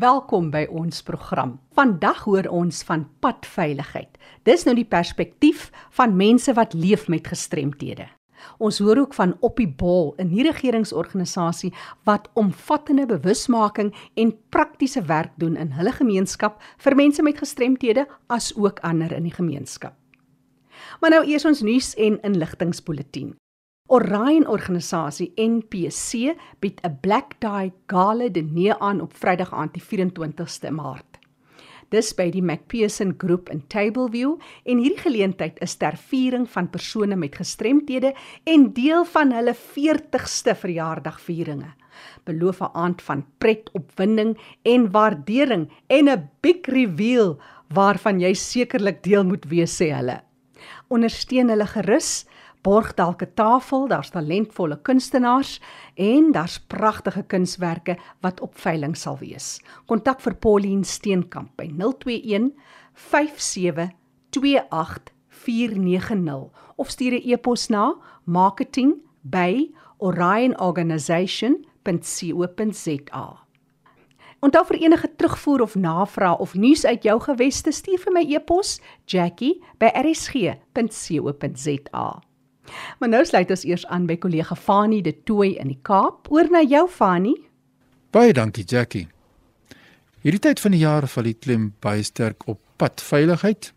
Welkom by ons program. Vandag hoor ons van padveiligheid. Dis nou die perspektief van mense wat leef met gestremthede. Ons hoor ook van Oppie Bol, 'n nie-regeringsorganisasie wat omvattende bewusmaking en praktiese werk doen in hulle gemeenskap vir mense met gestremthede as ook ander in die gemeenskap. Maar nou eers ons nuus en inligtingspulsatie. Orion organisasie NPC bied 'n Black Tie Gala diner aan op Vrydag aand die 24ste Maart. Dis by die McPherson Groep in Tableview en hierdie geleentheid is ter viering van persone met gestremthede en deel van hulle 40ste verjaardagvieringe. Beloof 'n aand van pret, opwinding en waardering en 'n big reveal waarvan jy sekerlik deel moet wees sê hulle. Ondersteun hulle gerus borg dalk 'n tafel, daar's talentvolle kunstenaars en daar's pragtige kunswerke wat op veiling sal wees. Kontak vir Pauline Steenkamp by 021 5728490 of stuur 'n e-pos na marketing@orionorganisation.co.za. Onthou vir enige terugvoer of navraag of nuus uit jou geweste stuur vir my e-pos jackie@rsg.co.za. Maar nou sluit ons eers aan by kollega Fani de Tooi in die Kaap. Oor na jou Fani. Baie dankie Jackie. Hierdie tyd van die jaar val die klem baie sterk op padveiligheid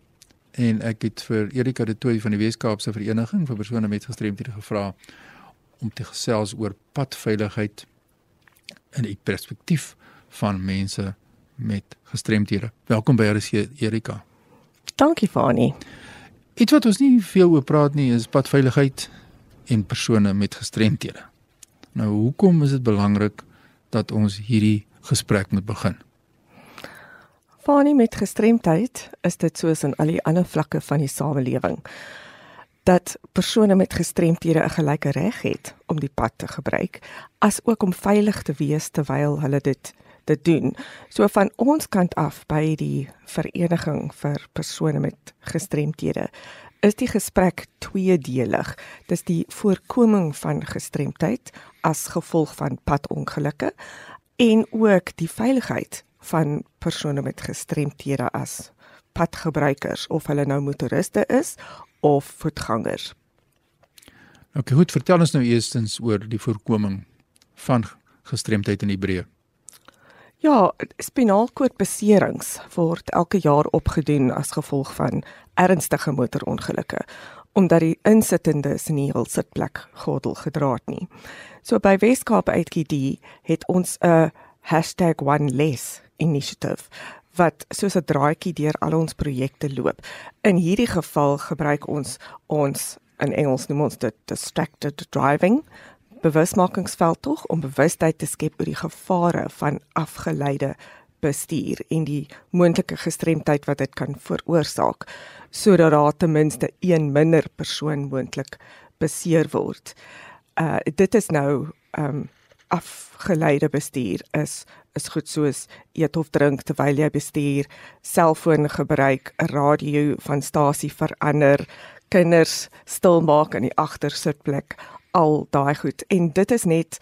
en ek het vir Erika de Tooi van die Wes-Kaapse Vereniging vir persone met gestremthede gevra om te gesels oor padveiligheid in die perspektief van mense met gestremthede. Welkom by Erika. Dankie Fani. Iets wat ons nie veel oor praat nie is padveiligheid en persone met gestremthede. Nou hoekom is dit belangrik dat ons hierdie gesprek moet begin? Fani met gestremdheid is dit soos in al die ander vlakke van die samelewing dat persone met gestremthede 'n gelyke reg het om die pad te gebruik as ook om veilig te wees terwyl hulle dit te doen. So van ons kant af by die vereniging vir persone met gestremthede is die gesprek tweedelig. Dis die voorkoming van gestremdheid as gevolg van padongelukke en ook die veiligheid van persone met gestremthede as padgebruikers of hulle nou motoriste is of voetgangers. Okay, goed, vertel ons nou eerstens oor die voorkoming van gestremdheid in die breë. Ja, spinaalkoordbeserings word elke jaar opgedoen as gevolg van ernstige motorongelukke omdat die insittendes nie hul sitplek gordel gedra het nie. So by Weskaap UTD het ons 'n #1less initiative wat soos 'n draadjie deur al ons projekte loop. In hierdie geval gebruik ons ons in Engels noem ons dit distracted driving bewusmakingsveldtog om bewustheid te skep oor die gevare van afgeleide bestuur en die moontlike gestremdheid wat dit kan veroorsaak sodat daar ten minste een minder persoon moontlik beseer word. Uh dit is nou um afgeleide bestuur is is goed soos eet of drink terwyl jy bestuur, selfoon gebruik, radio van stasie verander, kinders stil maak in die agtersitplek al daai goed en dit is net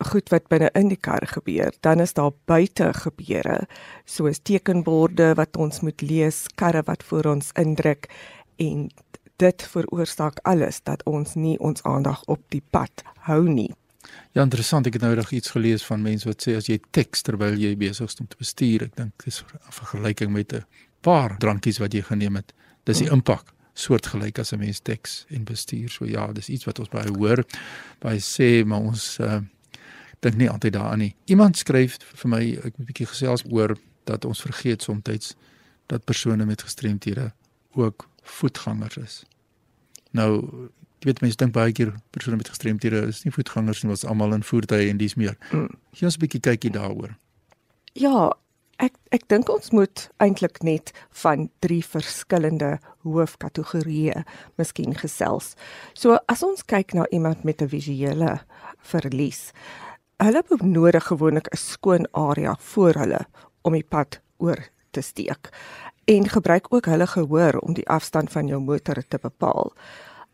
goed wat binne in die kar gebeur. Dan is daar buite gebeure soos tekenborde wat ons moet lees, karre wat voor ons indruk en dit veroorsaak alles dat ons nie ons aandag op die pad hou nie. Ja, interessant. Ek het nou reg iets gelees van mense wat sê as jy teks terwyl jy besig is om te bestuur, ek dink dis 'n vergelyking met 'n paar drankies wat jy geneem het. Dis die hmm. impak soortgelyk as 'n mens teks en bestuur. So ja, dis iets wat ons baie hoor. Baie sê maar ons uh, dink nie altyd daaraan nie. Iemand skryf vir my ek moet 'n bietjie gesels oor dat ons vergeet soms dat persone met gestremthede ook voetgangers is. Nou, jy weet mense dink baie keer persone met gestremthede is nie voetgangers nie, ons almal in voertuie en dis meer. Mm. Gee ons 'n bietjie kykie daaroor. Ja, Ek ek dink ons moet eintlik net van drie verskillende hoofkategorieë miskien gesels. So as ons kyk na iemand met 'n visuele verlies, hulle het nodig gewoonlik 'n skoon area voor hulle om die pad oor te steek en gebruik ook hulle gehoor om die afstand van jou motor te bepaal.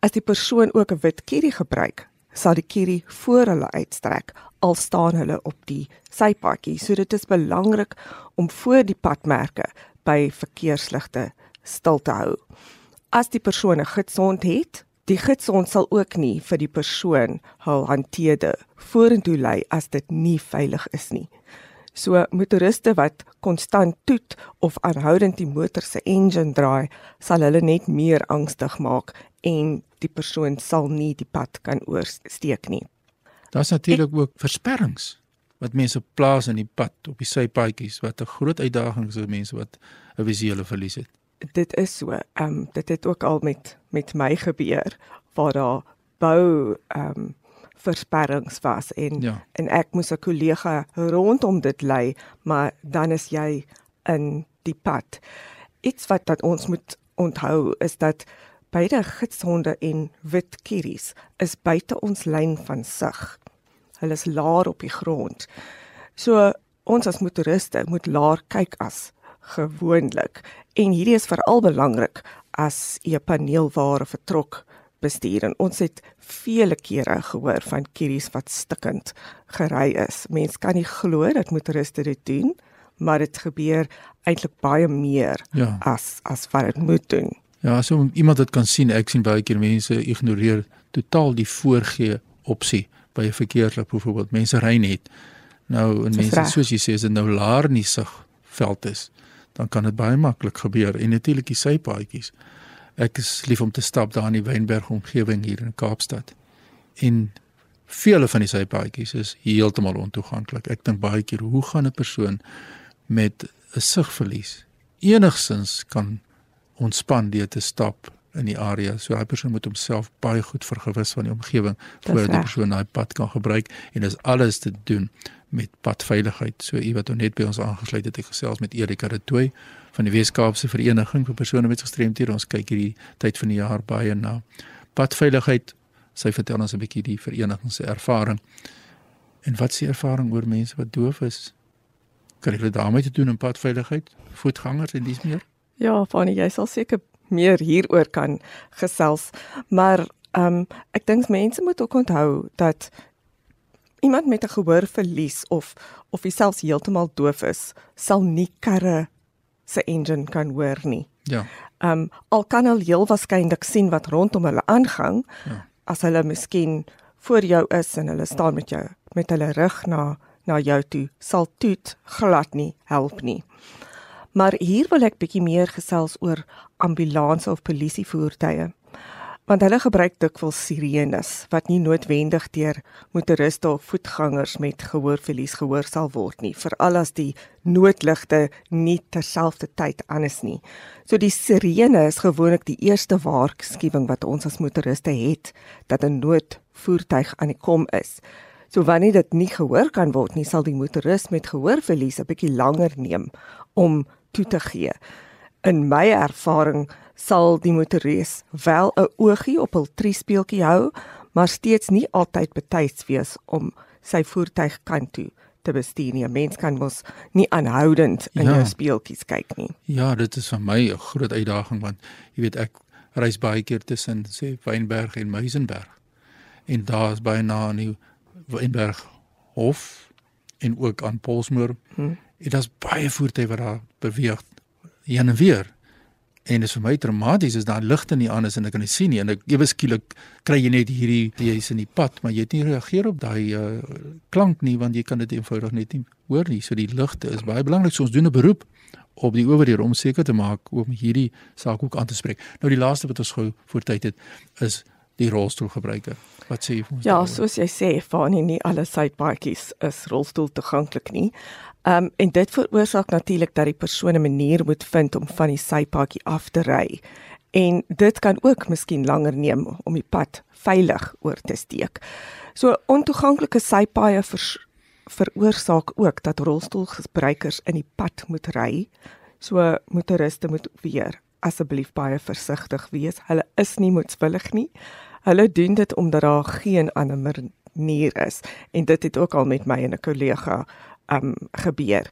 As die persoon ook 'n wit kierie gebruik, sal die kierie voor hulle uitstrek al staan hulle op die sypaadjie. So dit is belangrik om voor die padmerke by verkeersligte stil te hou. As die persoon 'n gidsond het, die gidsond sal ook nie vir die persoon hul hanteerde vorentoe lei as dit nie veilig is nie. So motoriste wat konstant toet of aanhoudend die motor se engine draai, sal hulle net meer angstig maak en die persoon sal nie die pad kan oorsteek nie. Daar's natuurlik ook versperrings wat mense plaas in die pad op die sypaadjies wat 'n groot uitdaging is vir mense wat 'n visuele verlies het. Dit is so. Ehm um, dit het ook al met met my gebeur waar daar bou ehm um, versperrings was en ja. en ek moes 'n kollega rondom dit lei, maar dan is jy in die pad. Iets wat dat ons moet onthou is dat beide gidshonde en wit kieries is buite ons lyn van sig. Hulle is laer op die grond. So ons as motoriste moet laer kyk as gewoonlik en hierdie is veral belangrik as 'n paneelware vertrok bestuur en ons het vele kere gehoor van kieries wat stikkend gery is. Mense kan nie glo dat motoriste dit doen, maar dit gebeur eintlik baie meer ja. as as wat dit moet doen. Ja, so iemand wat kan sien, ek sien baie keer mense ignoreer totaal die voorgee opsie by 'n verkeerslig byvoorbeeld. Mense ry net. Nou en mense soos jy sê as dit nou laer nie sig veld is, dan kan dit baie maklik gebeur en natuurlik die sypaadjies. Ek is lief om te stap daar in die Wynberg omgewing hier in Kaapstad. En vele van die sypaadjies is heeltemal ontoeganklik. Ek dink baie keer hoe gaan 'n persoon met 'n sigverlies enigsins kan ontspan deur te stap in die area. So daai persoon moet homself baie goed vergewis van die omgewing voordat die persoon daai pad kan gebruik en dis alles te doen met padveiligheid. So u wat net by ons aangesluit het, ek gesels met Erika de Tooi van die Weskaapse Vereniging vir persone met gestremthede. Ons kyk hierdie tyd van die jaar baie na padveiligheid. Sy vertel ons 'n bietjie die vereniging se ervaring. En wat die ervaring oor mense wat doof is? Kan hulle daarmee te doen in padveiligheid? Voetgangers en dis meer? Ja, Fanny, jy sal seker meer hieroor kan gesels, maar ehm um, ek dink mense moet ook onthou dat iemand met 'n gehoorverlies of of selfs heeltemal doof is, sal nie karre se engine kan hoor nie. Ja. Ehm um, al kan hulle heel waarskynlik sien wat rondom hulle aangaan. Ja. As hulle miskien voor jou is en hulle staan met jou met hulle rug na na jou toe, sal toet glad nie help nie. Maar hier wil ek bietjie meer gesels oor ambulanse of polisievoertuie want hulle gebruik dikwels sirenes wat nie noodwendig deur motoriste of voetgangers met gehoorverlies gehoor sal word nie veral as die noodligte nie terselfdertyd aan is nie. So die sirene is gewoonlik die eerste waarskuwing wat ons as motoriste het dat 'n noodvoertuig aan die kom is. So wanneer dit nie gehoor kan word nie, sal die motoris met gehoorverlies 'n bietjie langer neem om toe te gee. In my ervaring sal die motoreus wel 'n oogie op hul triespeeltjie hou, maar steeds nie altyd betyds wees om sy voertuig kant toe te bestuur nie. 'n Mens kan mos nie aanhoudend in ja. jou speeltjies kyk nie. Ja, dit is vir my 'n groot uitdaging want jy weet ek reis baie keer tussen sê Wynberg en Muizenberg. En daar is baie na aan die Wynberg hof en ook aan Polsmoor. Hmm. Dit is baie voertuie wat daar beweeg heen en weer. En dit is vir my traumaties as daar ligte nie aan is en ek kan nie sien nie en ek ewe skielik kry jy net hierdie jy's in die pad maar jy het nie reageer op daai uh, klank nie want jy kan dit eenvoudig net nie hoor nie. So die ligte is baie belangrik. So ons doen 'n beroep op die owerhede om seker te maak om hierdie saak ook aan te spreek. Nou die laaste wat ons gou voor tyd het is die rolstoelgebruiker. Wat sê jy vir ons? Ja, soos jy sê, van nie alle sypaadjies is rolstoel toeganklik nie. Ehm um, en dit veroorsaak natuurlik dat die persoon 'n manier moet vind om van die sypaadjie af te ry. En dit kan ook miskien langer neem om die pad veilig oor te steek. So ontoeganklike sypaaie ver, veroorsaak ook dat rolstoelgebruikers in die pad moet ry. So motoriste moet weer asseblief baie versigtig wees. Hulle is nie moetswillig nie. Hulle doen dit omdat daar geen ander manier is en dit het ook al met my en 'n kollega um gebeur.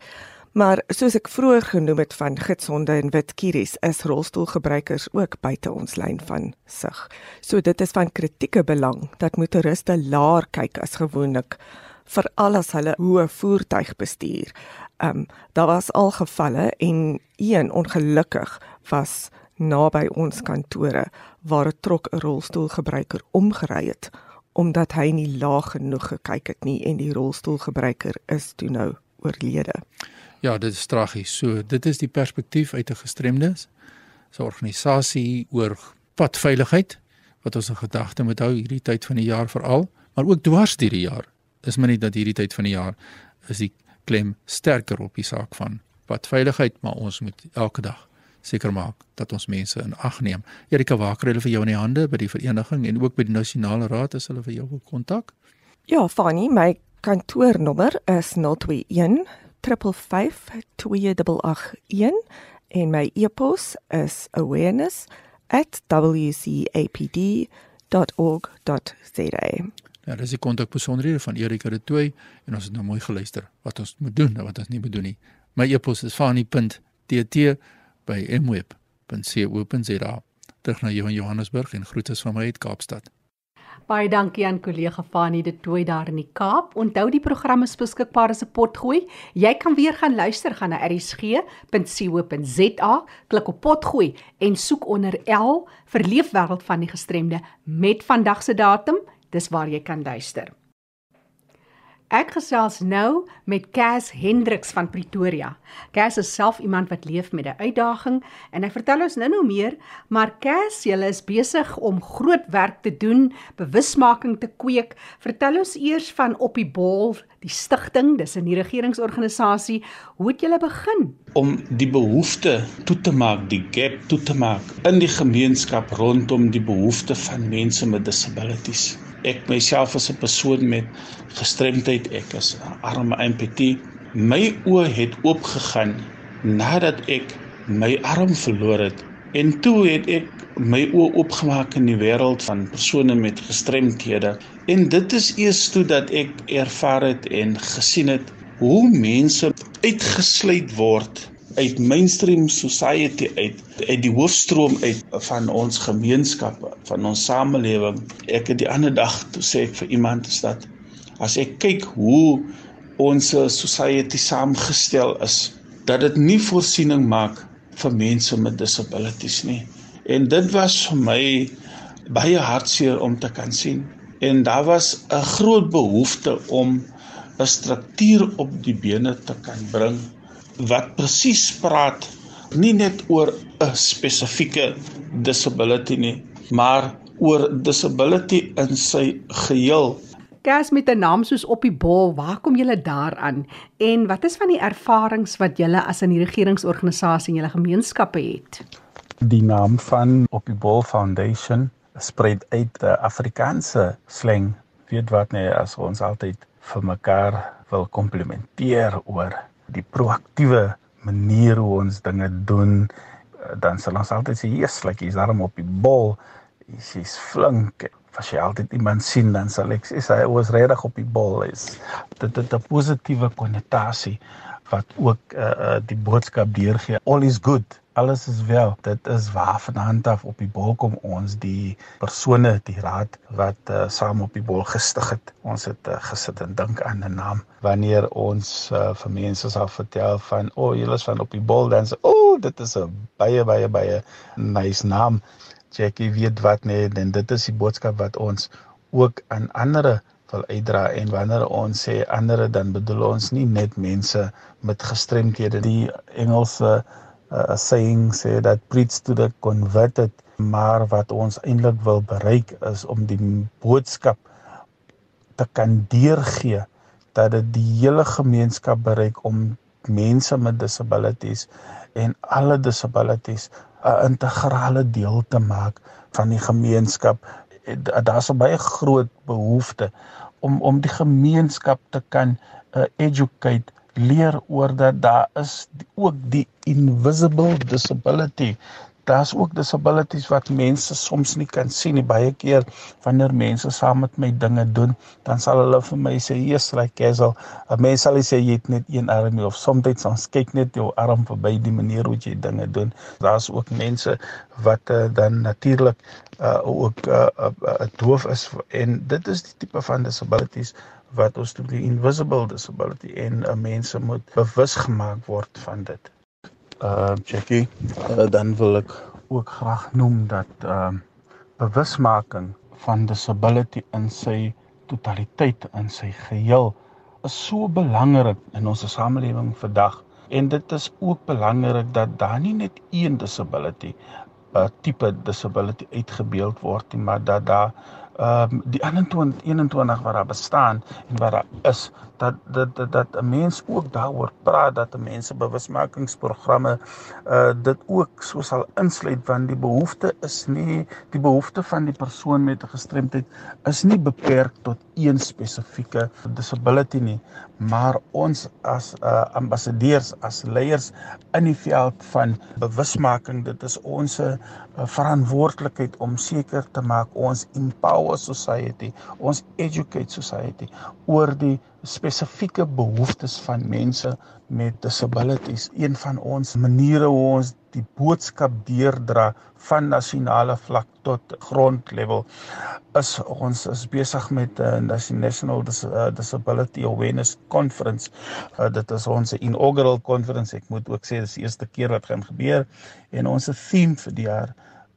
Maar soos ek vroeër genoem het van gitsonde en wit kieries, is rolstoelgebruikers ook buite ons lyn van sig. So dit is van kritieke belang dat motoriste laer kyk as gewoonlik veral as hulle hoë voertuig bestuur. Ehm um, daar was al gevalle en een ongelukkig was naby ons kantore waar 'n trok 'n rolstoelgebruiker omgery het omdat hy nie laag genoeg gekyk het nie en die rolstoelgebruiker is toe nou oorlede. Ja, dit is tragies. So, dit is die perspektief uit 'n gestremdes se organisasie oor padveiligheid wat ons in gedagte moet hou hierdie tyd van die jaar veral, maar ook dwars deur die jaar. Is maar nie dat hierdie tyd van die jaar is die klem sterker op die saak van padveiligheid, maar ons moet elke dag seker maak dat ons mense in ag neem. Erika Waker, hulle vir jou in die hande by die vereniging en ook by die nasionale raad as hulle vir jou wil kontak. Ja, Fanny, my kantoornommer is 021 55281 en my e-pos is awareness@wcapd.org.za. Ja, dis die kontakbesonderhede van Erika de Tooy en ons het nou mooi geluister wat ons moet doen en wat ons nie moet doen nie. My e-pos is fani.tt by mweb.co.za. Terug na jou in Johannesburg en groete van my uit Kaapstad. Baie dankie aan kollega Fanie de Tooi daar in die Kaap. Onthou die program is beskikbaar as 'n potgooi. Jy kan weer gaan luister gaan na erisg.co.za, klik op potgooi en soek onder L vir Leefwêreld van die gestremde met vandag se datum. Dis waar jy kan luister. Ek gesels nou met Cas Hendriks van Pretoria. Cas is self iemand wat leef met 'n uitdaging en hy vertel ons nou-nou meer, maar Cas, jy is besig om groot werk te doen, bewusmaking te kweek. Vertel ons eers van Op die Bol, die stigting, dis 'n nie-regeringsorganisasie. Hoe het julle begin? Om die behoefte toe te maak, die gap toe te maak in die gemeenskap rondom die behoeftes van mense met disabilities ek myself as 'n persoon met gestremdheid, ek is 'n arme amputee. My oë het oopgegaan nadat ek my arm verloor het en toe het ek my oë oopgemaak in die wêreld van persone met gestremthede en dit is eers toe dat ek ervaar het en gesien het hoe mense uitgesluit word uit mainstream society uit uit die hoofstroom uit van ons gemeenskappe van ons samelewing. Ek het die ander dag toe sê ek vir iemand is dat as ek kyk hoe ons society saamgestel is dat dit nie voorsiening maak vir mense met disabilities nie. En dit was vir my baie hartseer om te kan sien. En daar was 'n groot behoefte om 'n struktuur op die bene te kan bring wat presies praat nie net oor 'n spesifieke disability nie, maar oor disability in sy geheel. Gas met 'n naam soos op die bol, waar kom julle daaraan en wat is van die ervarings wat julle as 'n regeringsorganisasie in julle gemeenskappe het? Die naam van op die bol foundation spred uit die Afrikaanse slang, weet wat nee as ons altyd vir mekaar wil komplimenteer oor die proaktiewe manier hoe ons dinge doen eh, dan sal ons altyd sê yes like jy's daarom op die bol jy's flink. As jy altyd iemand sien dan sal ek sê hy was regtig op die bol is dit het 'n positiewe konnotasie wat ook uh, uh, die boodskap deurgee. All is good alles is wel. Dit is waar van hand af op die bol kom ons die persone, die raad wat uh, saam op die bol gestig het. Ons het uh, gesit en dink aan 'n naam. Wanneer ons uh, vir mense sal vertel van o, oh, julle is van op die bol dan sê, o, oh, dit is 'n baie baie baie nice naam. Jackie weet wat nee, en dit is die boodskap wat ons ook aan ander wil uitdra en wanneer ons sê ander dan bedoel ons nie net mense met gestremdhede die Engelse uh, uh, saying sê dat preach to the converted maar wat ons eintlik wil bereik is om die boodskap te kan deurgee dat dit die hele gemeenskap bereik om mense met disabilities en alle disabilities 'n integrale deel te maak van die gemeenskap. Daar's 'n baie groot behoefte om om die gemeenskap te kan uh, educate leer oor dat daar is ook die invisible disability daar's ook disabilities wat mense soms nie kan sien nie. Baie keer wanneer mense saam met my dinge doen, dan sal hulle vir my sê, "Yes, like casual." 'n Mens sal sê jy het net een arm of soms ons kyk net jou arm verby die manier hoe jy dinge doen. Daar's ook mense wat uh, dan natuurlik uh, ook uh, uh, uh, doof is en dit is die tipe van disabilities wat ons noem die invisible disability en uh, mense moet bewus gemaak word van dit. Uh Jackie, uh, dan wil ek ook graag noem dat ehm uh, bewusmaking van disability in sy totaliteit in sy geheel is so belangrik in ons samelewing vandag en dit is ook belangrik dat daar nie net een disability 'n uh, tipe disability uitgebeeld word nie maar dat daar ehm um, die 21 21 wat daar bestaan en wat daar is dat dat dat, dat 'n mens ook daaroor praat dat mense bewusmakingsprogramme uh dit ook so sal insluit want die behoefte is nie die behoefte van die persoon met 'n gestremdheid is nie beperk tot een spesifieke disability nie maar ons as uh ambassadeurs as leiers in die veld van bewusmaking dit is ons uh, verantwoordelikheid om seker te maak ons empower society ons educate society oor die spesifieke behoeftes van mense met disabilities. Een van ons maniere hoe ons die boodskap deurdra van nasionale vlak tot grondlevel is ons is besig met 'n uh, National Dis uh, Disability Awareness Conference. Uh, dit is ons inaugural conference. Ek moet ook sê dis die eerste keer wat gaan gebeur en ons theme vir die jaar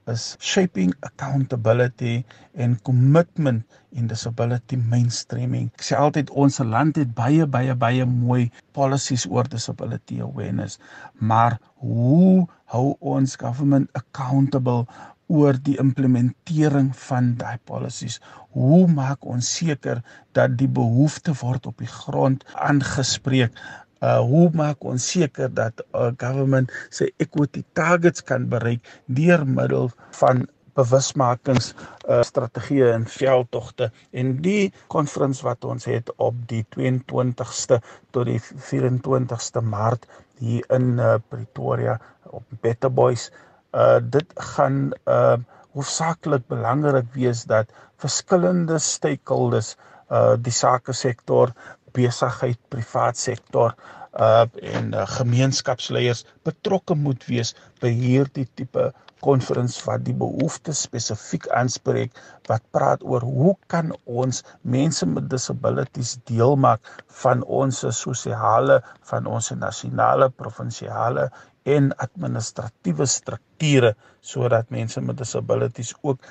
is shaping accountability and commitment in disability mainstreaming. Ek sê altyd ons land het baie baie baie mooi policies oor disability awareness, maar hoe hou ons government accountable oor die implementering van daai policies? Hoe maak ons seker dat die behoefte word op die grond aangespreek? Uh hoe maak ons seker dat uh, government sy equity targets kan bereik deur middel van bewusmakings uh strategieë en veldtogte? En die konferens wat ons het op die 22ste tot die 24ste Maart hier in uh, Pretoria op Better Boys uh dit gaan uh hoofsaaklik belangrik wees dat verskillende stakeholders uh die sake sektor besigheid, privaat sektor uh en uh, gemeenskapsleiers betrokke moet wees by hierdie tipe konferens wat die behoeftes spesifiek aanspreek wat praat oor hoe kan ons mense met disabilities deel maak van ons sosiale van ons nasionale provinsiale en administratiewe strukture sodat mense met disabilities ook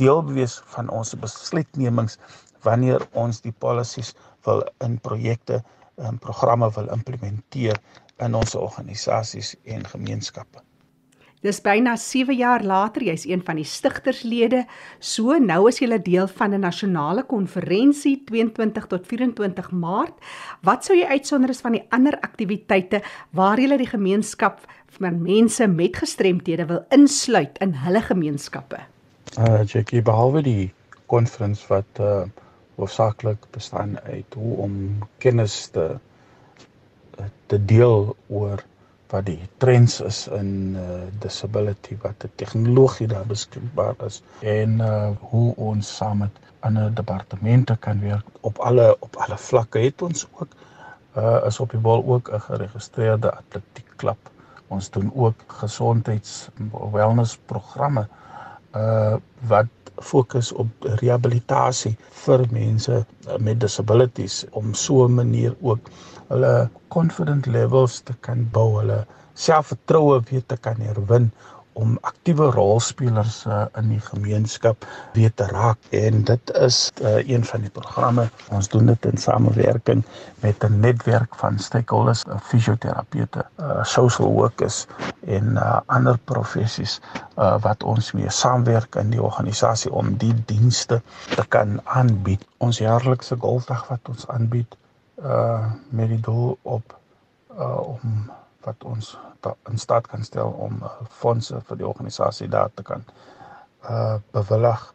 deel wees van ons besluitnemings wanneer ons die policies wil in projekte en programme wil implementeer in ons organisasies en gemeenskappe. Dis byna 7 jaar later, jy's een van die stigterslede. So nou is jy deel van 'n nasionale konferensie 22 tot 24 Maart. Wat sou jy uitsonder is van die ander aktiwiteite waar jy die gemeenskap van mense met gestremthede wil insluit in hulle gemeenskappe? Uh Jackie, behalwe die konferens wat uh hoofsaaklik bestaan uit hoe om kennis te te deel oor wat die trends is in uh, disability wat die tegnologie daar beskikbaar is en uh, hoe ons saam met ander departemente kan werk op alle op alle vlakke. Het ons ook uh, is op die bal ook 'n geregistreerde atletiekklub. Ons doen ook gesondheids wellness programme uh wat fokus op rehabilitasie vir mense met disabilities om so 'n manier ook hulle confident levels te kan bou, hulle selfvertroue weer te kan herwin om aktiewe rolspelers uh, in die gemeenskap weer te raak. En dit is uh, een van die programme. Ons doen dit in samewerking met 'n netwerk van stakeholders uh, fisioterapeute uh, social workers en uh, ander professies uh, wat ons mee saamwerk in die organisasie om die dienste te kan aanbied. Ons jaarlikse golfdag wat ons aanbied uh, met die doel op uh, om wat ons in staat kan stel om uh, fondse vir die organisasie daar te kan uh bewillig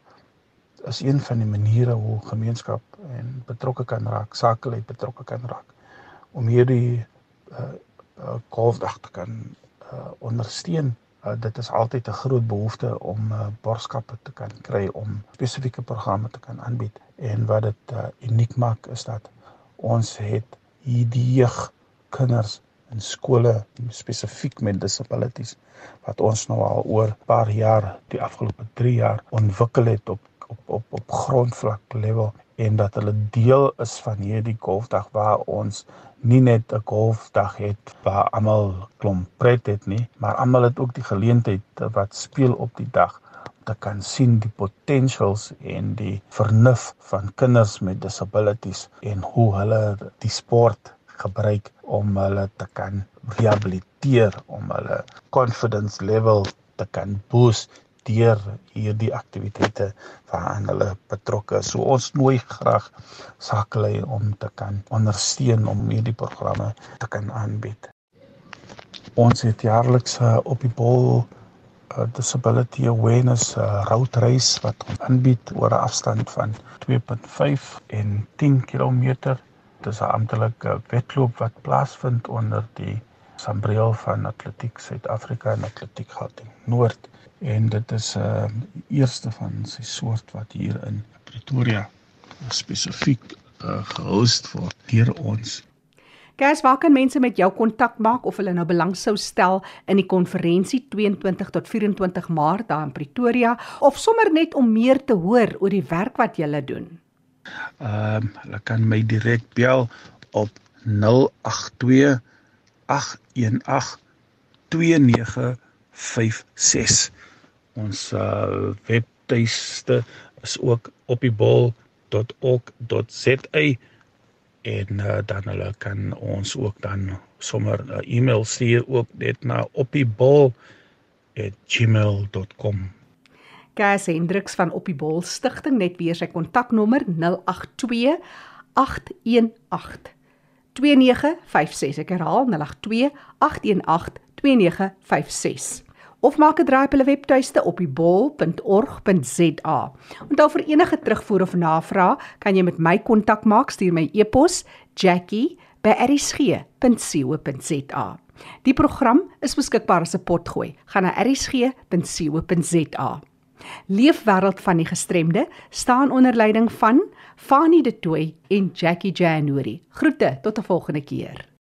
is een van die maniere hoe gemeenskap en betrokke kan raak, sakelei betrokke kan raak om hierdie uh, uh golfdag te kan uh ondersteun. Uh, dit is altyd 'n groot behoefte om uh, borgskappe te kan kry om spesifieke programme te kan aanbied. En wat dit uh, uniek maak is dat ons het hierdie jeug kinders in skole spesifiek met disabilities wat ons nou al oor 'n paar jaar die afgelope 3 jaar ontwikkel het op op op op grondvlak level en dat hulle deel is van hierdie golfdag waar ons nie net 'n golfdag het waar almal klomp pret het nie, maar almal het ook die geleentheid wat speel op die dag te kan sien die potentials en die vernuf van kinders met disabilities en hoe hulle die sport gebruik om hulle te kan rehabiliteer om hulle confidence level te kan boost deur hierdie aktiwiteite waaraan hulle betrokke is. So ons nooi graag sakelei om te kan ondersteun om hierdie programme te kan aanbied. Ons het jaarliks uh, op die bol uh, disability awareness uh, route race wat ons aanbied oor 'n afstand van 2.5 en 10 km. Dis 'n amptelike wedloop wat plaasvind onder die sambreel van Atletiek Suid-Afrika en Atletiek Gauteng Noord en dit is 'n uh, eerste van sy soort wat hier in Pretoria spesifiek uh, gehost word deur ons. Gas, waar kan mense met jou kontak maak of hulle nou belang sou stel in die konferensie 22 tot 24 Maart daar in Pretoria of sommer net om meer te hoor oor die werk wat jy doen? Ehm uh, hulle kan my direk bel op 082 818 2956 Ons uh, webtuiste is ook op die bol.org.za en uh, dan hulle kan ons ook dan sommer 'n uh, e-mail stuur ook net na oppiebol@gmail.com. Gas Hendriks van Op die Bol Stichting net weer sy kontaknommer 082 818 2956 ek herhaal 082 818 2956 of maak 'n draai op hulle webtuiste op die bol.org.za. Onthou vir enige terugvoer of navraag kan jy met my kontak maak, stuur my e-pos jackie@rsg.co.za. Die program is beskikbaar 'n potgooi. Gaan na rsg.co.za. Leefwêreld van die gestremde staan onder leiding van Fanie De Tooy en Jackie January. Groete tot 'n volgende keer.